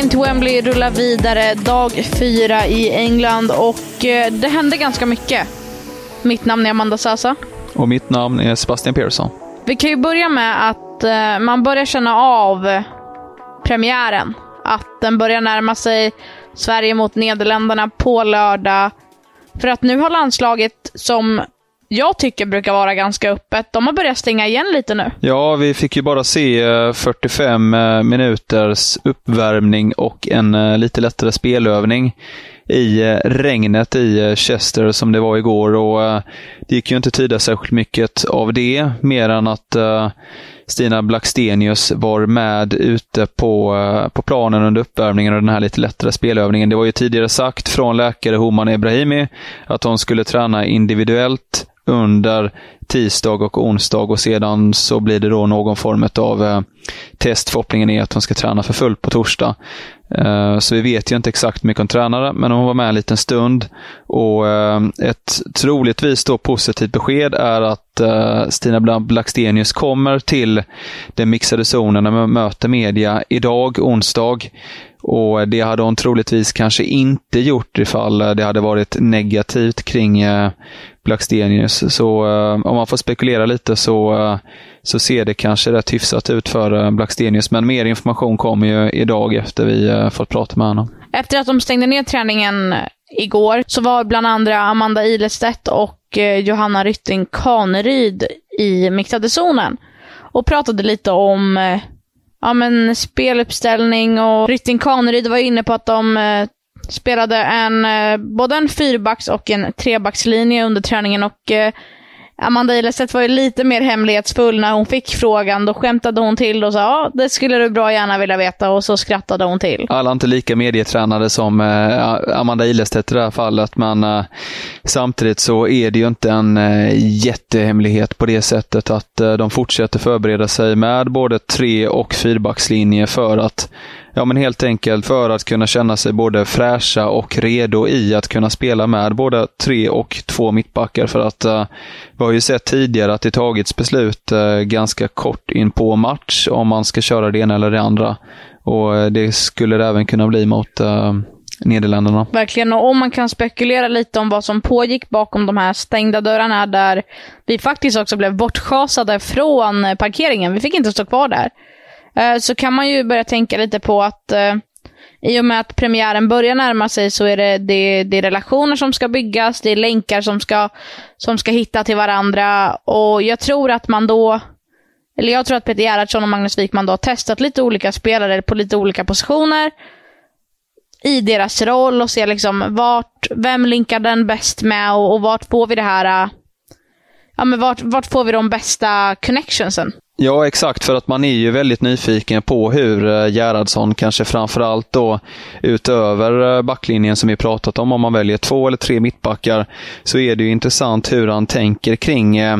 Vägen till Wembley rullar vidare dag fyra i England och eh, det hände ganska mycket. Mitt namn är Amanda Sasa. Och mitt namn är Sebastian Persson. Vi kan ju börja med att eh, man börjar känna av premiären. Att den börjar närma sig Sverige mot Nederländerna på lördag. För att nu har landslaget, som jag tycker brukar vara ganska öppet, de har börjat stänga igen lite nu. Ja, vi fick ju bara se eh, 45 eh, minuters uppvärmning och en eh, lite lättare spelövning i regnet i Chester som det var igår. och Det gick ju inte tyda särskilt mycket av det, mer än att Stina Blackstenius var med ute på, på planen under uppvärmningen och den här lite lättare spelövningen. Det var ju tidigare sagt från läkare Homan Ebrahimi att hon skulle träna individuellt under tisdag och onsdag och sedan så blir det då någon form av eh, test. Förhoppningen är att hon ska träna för fullt på torsdag. Eh, så vi vet ju inte exakt hur mycket hon tränade, men hon var med en liten stund. Och eh, ett troligtvis då positivt besked är att eh, Stina Blackstenius kommer till den mixade zonen när man möter media idag, onsdag. Och Det hade hon troligtvis kanske inte gjort ifall det hade varit negativt kring Blackstenius. Så om man får spekulera lite så, så ser det kanske rätt hyfsat ut för eh, Blackstenius. Men mer information kommer ju idag efter vi eh, fått prata med honom. Efter att de stängde ner träningen igår så var bland andra Amanda Ilestedt och eh, Johanna Rytting Kaneryd i mixade zonen och pratade lite om ja, men speluppställning och Rytting Kaneryd var inne på att de spelade en, både en fyrbacks och en trebackslinje under träningen och Amanda Ilestedt var ju lite mer hemlighetsfull när hon fick frågan. Då skämtade hon till och sa ja, det skulle du bra gärna vilja veta och så skrattade hon till. Alla inte lika medietränade som eh, Amanda Ilestedt i det här fallet, men eh, samtidigt så är det ju inte en eh, jättehemlighet på det sättet att eh, de fortsätter förbereda sig med både tre och fyrbackslinje för att Ja, men helt enkelt för att kunna känna sig både fräscha och redo i att kunna spela med både tre och två mittbackar. För att uh, vi har ju sett tidigare att det tagits beslut uh, ganska kort in på match om man ska köra det ena eller det andra. Och uh, det skulle det även kunna bli mot Nederländerna. Verkligen, och om man kan spekulera lite om vad som pågick bakom de här stängda dörrarna där vi faktiskt också blev bortschasade från parkeringen. Vi fick inte stå kvar där. Eh, så kan man ju börja tänka lite på att eh, i och med att premiären börjar närma sig så är det, det, det är relationer som ska byggas, det är länkar som ska, som ska hitta till varandra. Och jag tror att man då, eller jag tror att Peter Gerhardsson och Magnus Wikman då har testat lite olika spelare på lite olika positioner i deras roll och se liksom vart, vem linkar den bäst med och, och vart får vi det här, eh, ja men vart, vart får vi de bästa connectionsen? Ja, exakt. För att man är ju väldigt nyfiken på hur eh, Gerhardsson, kanske framförallt då utöver eh, backlinjen som vi pratat om, om man väljer två eller tre mittbackar, så är det ju intressant hur han tänker kring eh,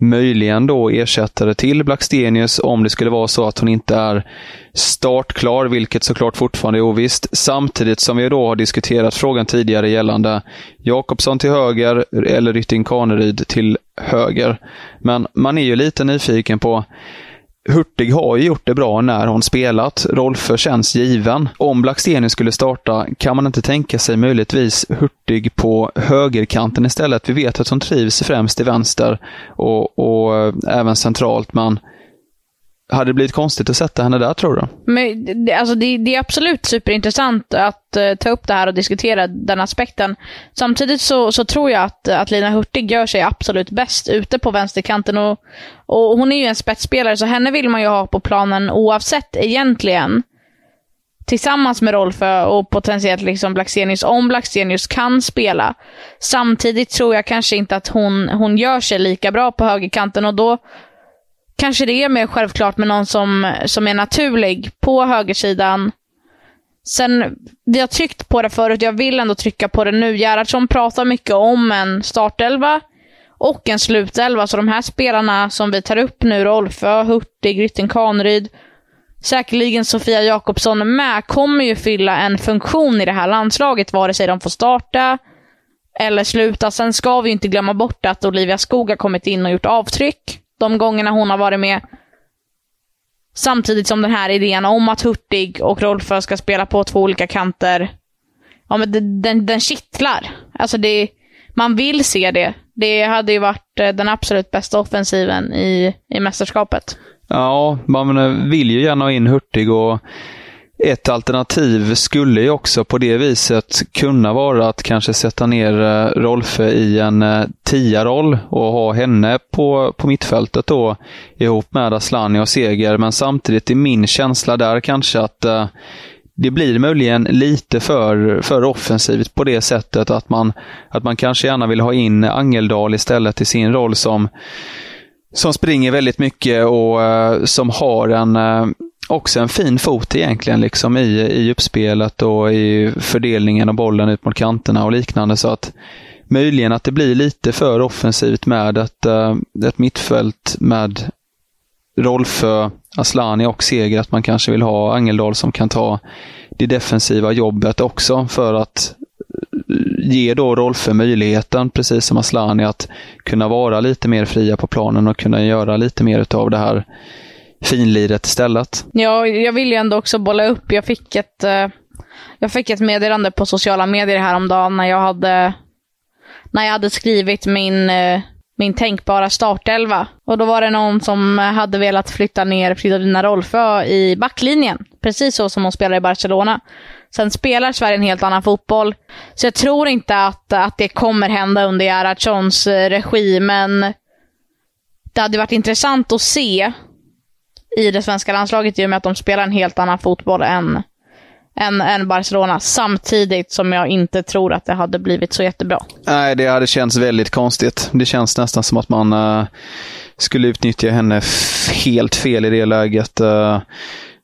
möjligen då ersättare till Blackstenius om det skulle vara så att hon inte är startklar, vilket såklart fortfarande är ovisst. Samtidigt som vi då har diskuterat frågan tidigare gällande Jakobsson till höger eller Rytting Kaneryd till höger. Men man är ju lite nyfiken på Hurtig har ju gjort det bra när hon spelat. Rolfö känns given. Om Blackstenius skulle starta, kan man inte tänka sig möjligtvis Hurtig på högerkanten istället? Vi vet att hon trivs främst i vänster och, och eh, även centralt, men hade det blivit konstigt att sätta henne där, tror du? Men, det, alltså det, det är absolut superintressant att uh, ta upp det här och diskutera den aspekten. Samtidigt så, så tror jag att, att Lina Hurtig gör sig absolut bäst ute på vänsterkanten. Och, och hon är ju en spetsspelare, så henne vill man ju ha på planen oavsett egentligen. Tillsammans med Rolfö och potentiellt liksom Blackstenius, om Blackstenius kan spela. Samtidigt tror jag kanske inte att hon, hon gör sig lika bra på högerkanten och då kanske det är mer självklart med någon som, som är naturlig på högersidan. Sen, vi har tryckt på det förut, jag vill ändå trycka på det nu. Gerhardsson pratar mycket om en startelva och en slutelva, så de här spelarna som vi tar upp nu, Rolfö, Hurtig, Rytting Kaneryd, säkerligen Sofia Jakobsson med, kommer ju fylla en funktion i det här landslaget, vare sig de får starta eller sluta. Sen ska vi inte glömma bort att Olivia Skog har kommit in och gjort avtryck de gångerna hon har varit med. Samtidigt som den här idén om att Hurtig och Rolfö ska spela på två olika kanter, ja men den, den, den kittlar. Alltså det, man vill se det. Det hade ju varit eh, den absolut bästa offensiven i, i mästerskapet. Ja, man vill ju gärna ha in Hurtig och ett alternativ skulle ju också på det viset kunna vara att kanske sätta ner eh, Rolfe i en eh, tia-roll och ha henne på, på mittfältet då ihop med Aslani och Seger. Men samtidigt är min känsla där kanske att eh, det blir möjligen lite för, för offensivt på det sättet att man, att man kanske gärna vill ha in Angeldal istället i sin roll som, som springer väldigt mycket och eh, som har en också en fin fot egentligen liksom i, i uppspelet och i fördelningen av bollen ut mot kanterna och liknande. Så att möjligen att det blir lite för offensivt med ett, eh, ett mittfält med Rolfö, Aslani och Seger. Att man kanske vill ha Angeldal som kan ta det defensiva jobbet också för att eh, ge då Rolfö möjligheten, precis som Aslani, att kunna vara lite mer fria på planen och kunna göra lite mer av det här finliret istället. Ja, jag vill ju ändå också bolla upp. Jag fick ett, eh, jag fick ett meddelande på sociala medier häromdagen när jag hade, när jag hade skrivit min, eh, min tänkbara startelva. Och då var det någon som hade velat flytta ner Fridolina Rolfö i backlinjen. Precis så som hon spelar i Barcelona. Sen spelar Sverige en helt annan fotboll. Så jag tror inte att, att det kommer hända under Gerhardssons eh, regi, men det hade varit intressant att se i det svenska landslaget i och med att de spelar en helt annan fotboll än, än, än Barcelona. Samtidigt som jag inte tror att det hade blivit så jättebra. Nej, det hade känts väldigt konstigt. Det känns nästan som att man uh, skulle utnyttja henne helt fel i det läget. Uh,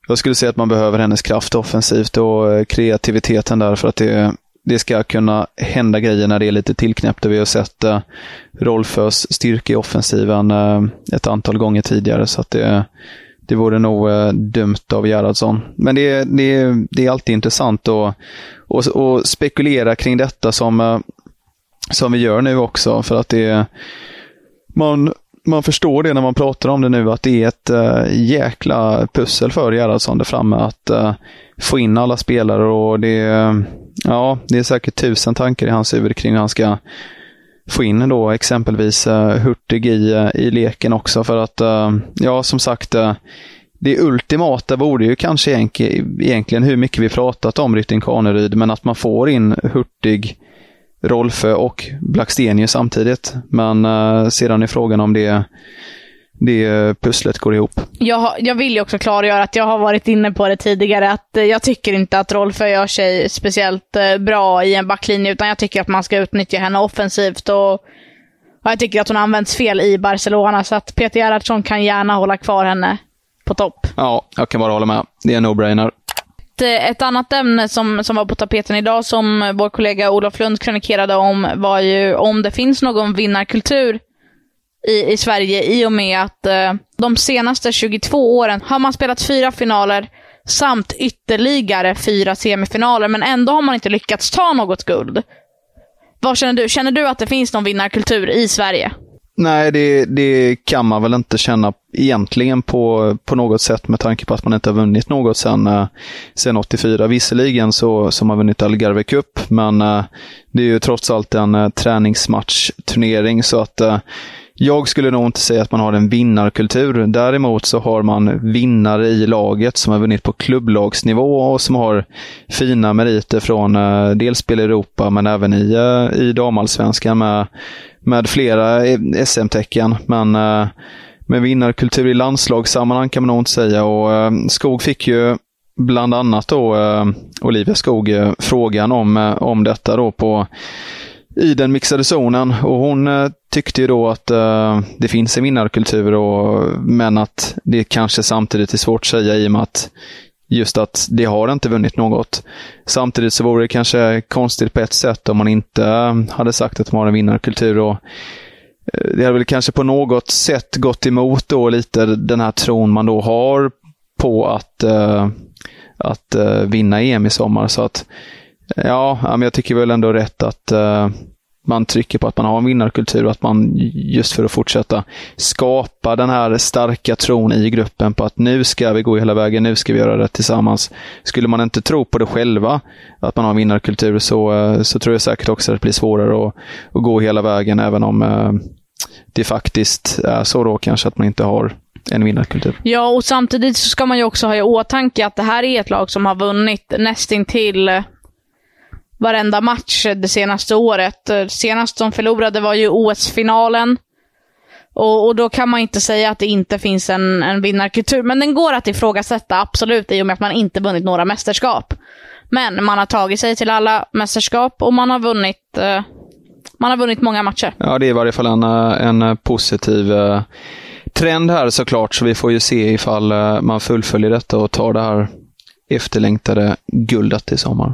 jag skulle säga att man behöver hennes kraft offensivt och uh, kreativiteten där för att det, det ska kunna hända grejer när det är lite tillknäppt. Vi har sett uh, Rolfös styrka i offensiven uh, ett antal gånger tidigare. så att det det vore nog eh, dumt av Gerhardsson. Men det, det, det är alltid intressant att och, och spekulera kring detta som, eh, som vi gör nu också. För att det man, man förstår det när man pratar om det nu, att det är ett äh, jäkla pussel för Gerhardsson där framme att äh, få in alla spelare och det, ja, det är säkert tusen tankar i hans huvud kring hur han ska få in då exempelvis uh, Hurtig i, eh, i leken också för att, uh, ja som sagt, uh, det ultimata vore ju kanske egentligen hur mycket vi pratat om Rytting Kaneryd, men att man får in Hurtig, Rolfö och Blackstenius samtidigt. Men sedan är frågan om det det pusslet går ihop. Jag, jag vill ju också klargöra att jag har varit inne på det tidigare, att eh, jag tycker inte att Rolfö gör sig speciellt eh, bra i en backlinje, utan jag tycker att man ska utnyttja henne offensivt. Och, jag tycker att hon används fel i Barcelona, så att Peter Gerhardsson kan gärna hålla kvar henne på topp. Ja, jag kan bara hålla med. Det är en no-brainer. Ett annat ämne som, som var på tapeten idag, som vår kollega Olof Lund kronikerade om, var ju om det finns någon vinnarkultur i, i Sverige i och med att eh, de senaste 22 åren har man spelat fyra finaler samt ytterligare fyra semifinaler, men ändå har man inte lyckats ta något guld. Vad känner du? Känner du att det finns någon vinnarkultur i Sverige? Nej, det, det kan man väl inte känna egentligen på, på något sätt med tanke på att man inte har vunnit något sedan eh, sen 84. Visserligen så som har vunnit Algarve Cup, men eh, det är ju trots allt en eh, träningsmatchturnering så att eh, jag skulle nog inte säga att man har en vinnarkultur. Däremot så har man vinnare i laget som har vunnit på klubblagsnivå och som har fina meriter från eh, dels delspel i Europa men även i, eh, i damallsvenskan med, med flera eh, SM-tecken. Men med vinnarkultur i landslagssammanhang kan man nog inte säga. Och Skog fick ju bland annat då Olivia Skog frågan om, om detta då på i den mixade zonen och hon eh, tyckte ju då att eh, det finns en vinnarkultur och, men att det kanske samtidigt är svårt att säga i och med att just att det har inte vunnit något. Samtidigt så vore det kanske konstigt på ett sätt om man inte eh, hade sagt att de har en vinnarkultur. Och, eh, det hade väl kanske på något sätt gått emot då lite den här tron man då har på att, eh, att eh, vinna EM i sommar. Så att Ja, men jag tycker väl ändå rätt att uh, man trycker på att man har en vinnarkultur och att man just för att fortsätta skapa den här starka tron i gruppen på att nu ska vi gå hela vägen, nu ska vi göra det tillsammans. Skulle man inte tro på det själva, att man har en vinnarkultur, så, uh, så tror jag säkert också att det blir svårare att, att gå hela vägen, även om uh, det faktiskt är så då kanske att man inte har en vinnarkultur. Ja, och samtidigt så ska man ju också ha i åtanke att det här är ett lag som har vunnit nästintill varenda match det senaste året. Senast de förlorade var ju OS-finalen. Och, och, då kan man inte säga att det inte finns en, en vinnarkultur. Men den går att ifrågasätta, absolut, i och med att man inte vunnit några mästerskap. Men man har tagit sig till alla mästerskap och man har vunnit, eh, man har vunnit många matcher. Ja, det är i varje fall en, eh, en eh, positiv eh, trend här såklart, så vi får ju se ifall eh, man fullföljer detta och tar det här efterlängtade guldet i sommar.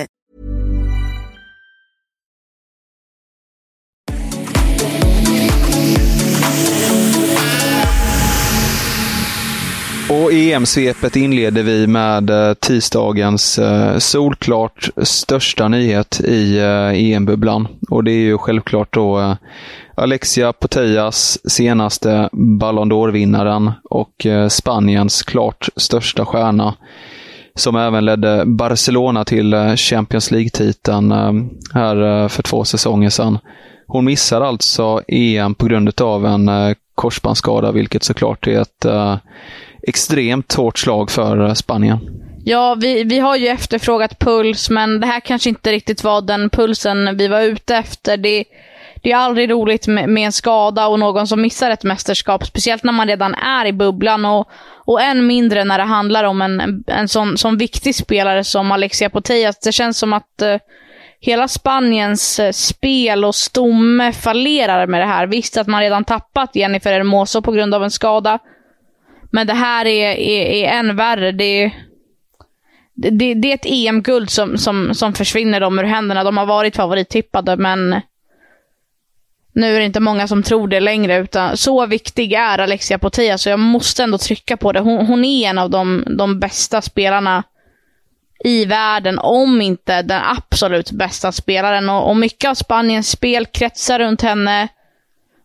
Och EM-svepet inleder vi med eh, tisdagens eh, solklart största nyhet i eh, EM-bubblan. Och det är ju självklart då eh, Alexia Putellas senaste Ballon d'Or-vinnaren och eh, Spaniens klart största stjärna. Som även ledde Barcelona till Champions League-titeln här för två säsonger sedan. Hon missar alltså EM på grund av en korsbandsskada, vilket såklart är ett extremt hårt slag för eh, Spanien. Ja, vi, vi har ju efterfrågat puls, men det här kanske inte riktigt var den pulsen vi var ute efter. Det, det är aldrig roligt med, med, en skada och någon som missar ett mästerskap, speciellt när man redan är i bubblan och, och än mindre när det handlar om en, en, sån, sån viktig spelare som Alexia Poteas. Det känns som att eh, hela Spaniens eh, spel och stomme fallerar med det här. Visst att man redan tappat Jennifer Hermoso på grund av en skada, men det här är, är, är än värre. Det, det, det är ett EM-guld som, som, som försvinner dem ur händerna. De har varit favorittippade, men nu är det inte många som tror det längre. Utan så viktig är Alexia Potia, så jag måste ändå trycka på det. Hon, hon är en av de, de bästa spelarna i världen, om inte den absolut bästa spelaren. Och, och mycket av Spaniens spel kretsar runt henne.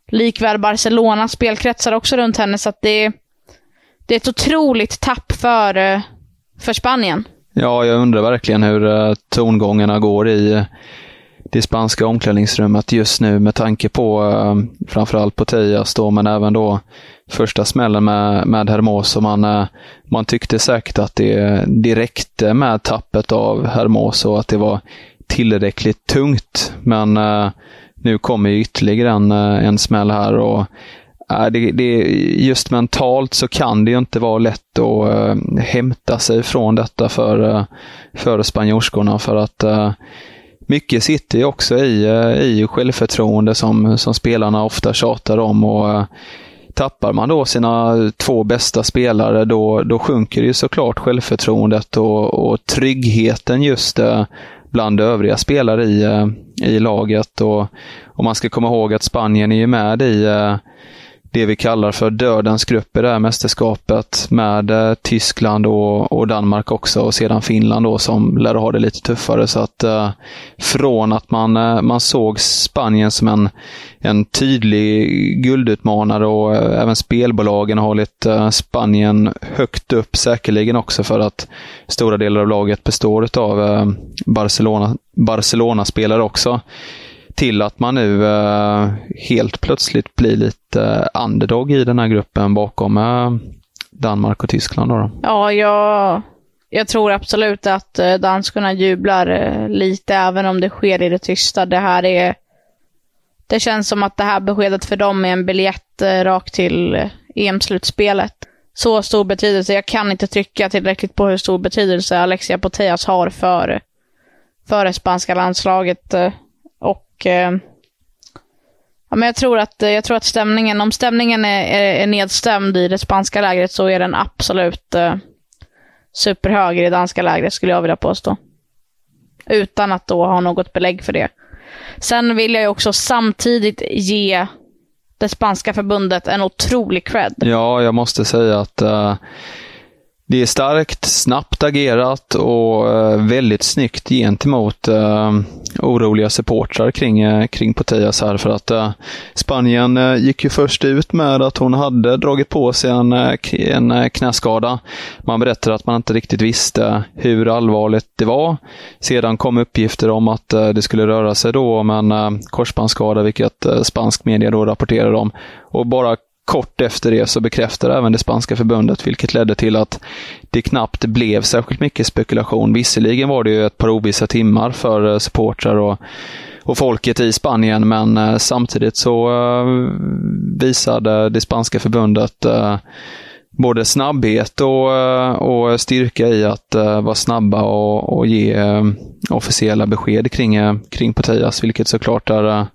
Likväl Barcelonas spel kretsar också runt henne, så att det, det är ett otroligt tapp för, eh, för Spanien. Ja, jag undrar verkligen hur eh, tongångarna går i eh, det spanska omklädningsrummet just nu med tanke på framförallt på Tejas då, men även då första smällen med, med Hermoso. Man, man tyckte säkert att det, det räckte med tappet av Hermoso och att det var tillräckligt tungt. Men nu kommer ytterligare en, en smäll här och det, det, just mentalt så kan det ju inte vara lätt att äh, hämta sig från detta för, äh, för spanjorskorna. För att äh, mycket sitter ju också i, i självförtroende som, som spelarna ofta tjatar om. och Tappar man då sina två bästa spelare då, då sjunker ju såklart självförtroendet och, och tryggheten just bland övriga spelare i, i laget. Och, och man ska komma ihåg att Spanien är ju med i det vi kallar för dödens grupp i det här mästerskapet med eh, Tyskland och, och, Danmark också och sedan Finland då som lär ha det lite tuffare. Så att eh, från att man, eh, man såg Spanien som en, en tydlig guldutmanare och eh, även spelbolagen har hållit eh, Spanien högt upp säkerligen också för att stora delar av laget består av eh, Barcelona, Barcelona-spelare också till att man nu eh, helt plötsligt blir lite eh, underdog i den här gruppen bakom eh, Danmark och Tyskland. Då, då. Ja, jag, jag tror absolut att danskarna jublar lite, även om det sker i det tysta. Det här är... Det känns som att det här beskedet för dem är en biljett rakt till EM-slutspelet. Så stor betydelse. Jag kan inte trycka tillräckligt på hur stor betydelse Alexia Putellas har för, för det spanska landslaget. Och eh, ja, men jag, tror att, jag tror att stämningen, om stämningen är, är, är nedstämd i det spanska lägret så är den absolut eh, superhög i det danska lägret, skulle jag vilja påstå. Utan att då ha något belägg för det. Sen vill jag ju också samtidigt ge det spanska förbundet en otrolig cred. Ja, jag måste säga att uh, det är starkt, snabbt agerat och eh, väldigt snyggt gentemot uh, oroliga supportrar kring, eh, kring Potias här för att uh, Spanien uh, gick ju först ut med att hon hade dragit på sig en, en knäskada. Man berättade att man inte riktigt visste hur allvarligt det var. Sedan kom uppgifter om att det skulle röra sig då om en korsbandsskada, vilket spansk media då rapporterade om. Och bara Kort efter det så bekräftade även det spanska förbundet, vilket ledde till att det knappt blev särskilt mycket spekulation. Visserligen var det ju ett par ovissa timmar för eh, supportrar och, och folket i Spanien, men eh, samtidigt så eh, visade det spanska förbundet både snabbhet och, och styrka i att uh, vara snabba och, och ge officiella besked kring, kring Potias, vilket såklart är,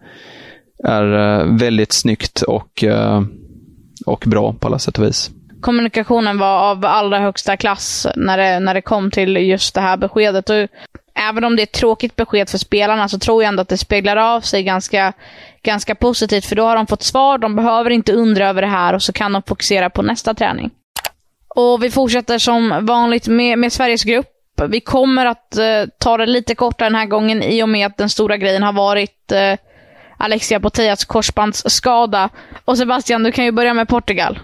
är väldigt snyggt och och bra på alla sätt och vis. Kommunikationen var av allra högsta klass när det, när det kom till just det här beskedet. Och även om det är ett tråkigt besked för spelarna så tror jag ändå att det speglar av sig ganska, ganska positivt. För då har de fått svar, de behöver inte undra över det här och så kan de fokusera på nästa träning. Och vi fortsätter som vanligt med, med Sveriges grupp. Vi kommer att eh, ta det lite kortare den här gången i och med att den stora grejen har varit eh, Alexia Putellas korsbandsskada. Och Sebastian, du kan ju börja med Portugal.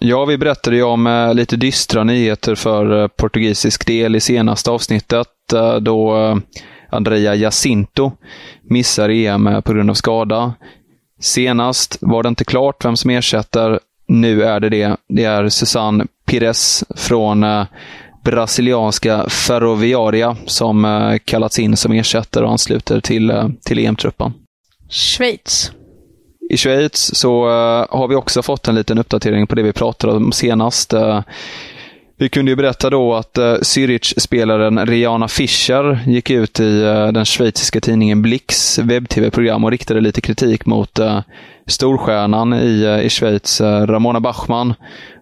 Ja, vi berättade ju om eh, lite dystra nyheter för eh, portugisisk del i senaste avsnittet eh, då Andrea Jacinto missar EM på grund av skada. Senast var det inte klart vem som ersätter. Nu är det det. Det är Susanne Pires från brasilianska Ferroviaria som kallats in som ersättare och ansluter till, till EM-truppen. Schweiz. I Schweiz så uh, har vi också fått en liten uppdatering på det vi pratade om senast. Eh, vi kunde ju berätta då att uh, Zürich-spelaren Rihanna Fischer gick ut i uh, den schweiziska tidningen Blix webb-tv-program och riktade lite kritik mot uh, storstjärnan i, uh, i Schweiz, Ramona Bachmann.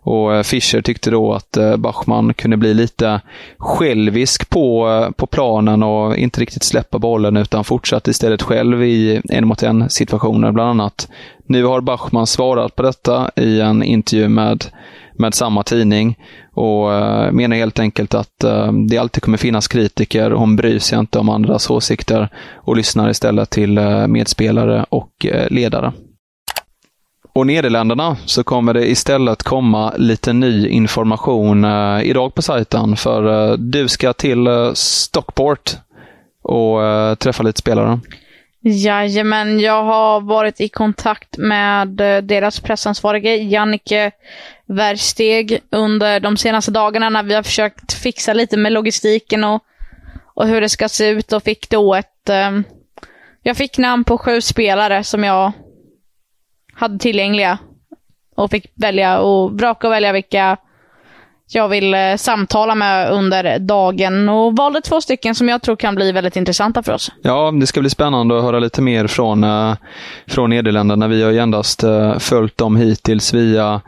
Och Fischer tyckte då att Bachmann kunde bli lite självisk på, på planen och inte riktigt släppa bollen utan fortsatte istället själv i en mot en situationer bland annat. Nu har Bachmann svarat på detta i en intervju med med samma tidning och eh, menar helt enkelt att eh, det alltid kommer finnas kritiker. Hon bryr sig inte om andras åsikter och lyssnar istället till eh, medspelare och ledare. Och Nederländerna så kommer det istället komma lite ny information idag på sajten för du ska till Stockport och träffa lite spelare. Jajamän, jag har varit i kontakt med eh, deras pressansvarige Jannike Versteg under de senaste dagarna när vi har försökt fixa lite med logistiken och, och hur det ska se ut och fick då ett... Eh, jag fick namn på sju spelare som jag hade tillgängliga och fick välja och vraka och välja vilka jag vill eh, samtala med under dagen och valde två stycken som jag tror kan bli väldigt intressanta för oss. Ja, det ska bli spännande att höra lite mer från, eh, från Nederländerna. Vi har ju endast eh, följt dem hittills via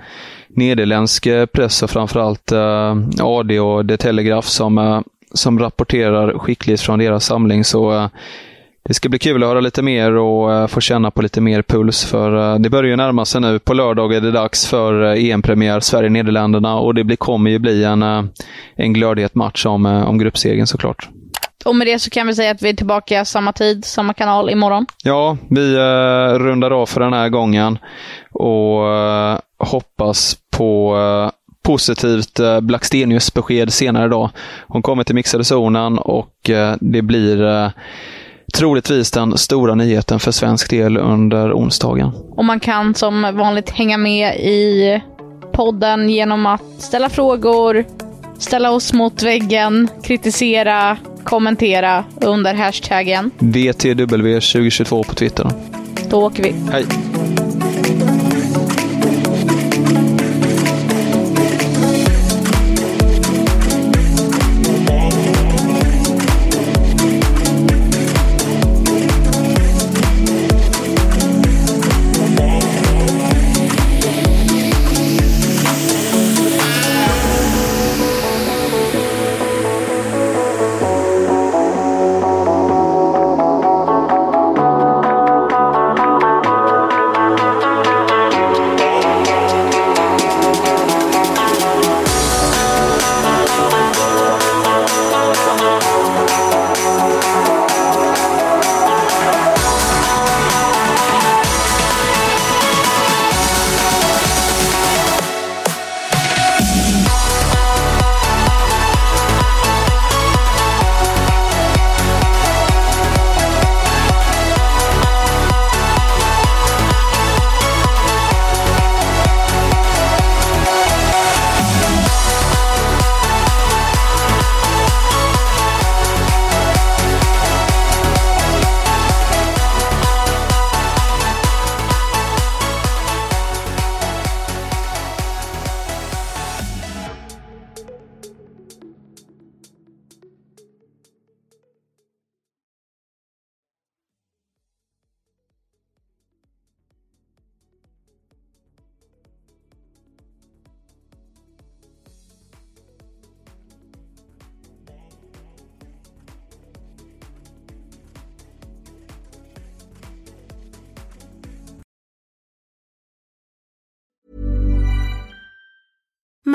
nederländsk eh, press och framförallt eh, AD och The Telegraph som, eh, som rapporterar skickligt från deras samling. Så det ska bli kul att höra lite mer och uh, få känna på lite mer puls. För uh, det börjar ju närma sig nu. På lördag är det dags för uh, EM-premiär Sverige-Nederländerna och det blir, kommer ju bli en, en glödhet match om, om gruppsegern såklart. Och med det så kan vi säga att vi är tillbaka samma tid, samma kanal imorgon. Ja, vi rundar av för den här gången och hoppas på positivt Blackstenius-besked senare idag. Hon kommer till mixade zonen och det blir troligtvis den stora nyheten för svensk del under onsdagen. Och man kan som vanligt hänga med i podden genom att ställa frågor, ställa oss mot väggen, kritisera, kommentera under hashtaggen VTW2022 på Twitter. Då åker vi. Hej!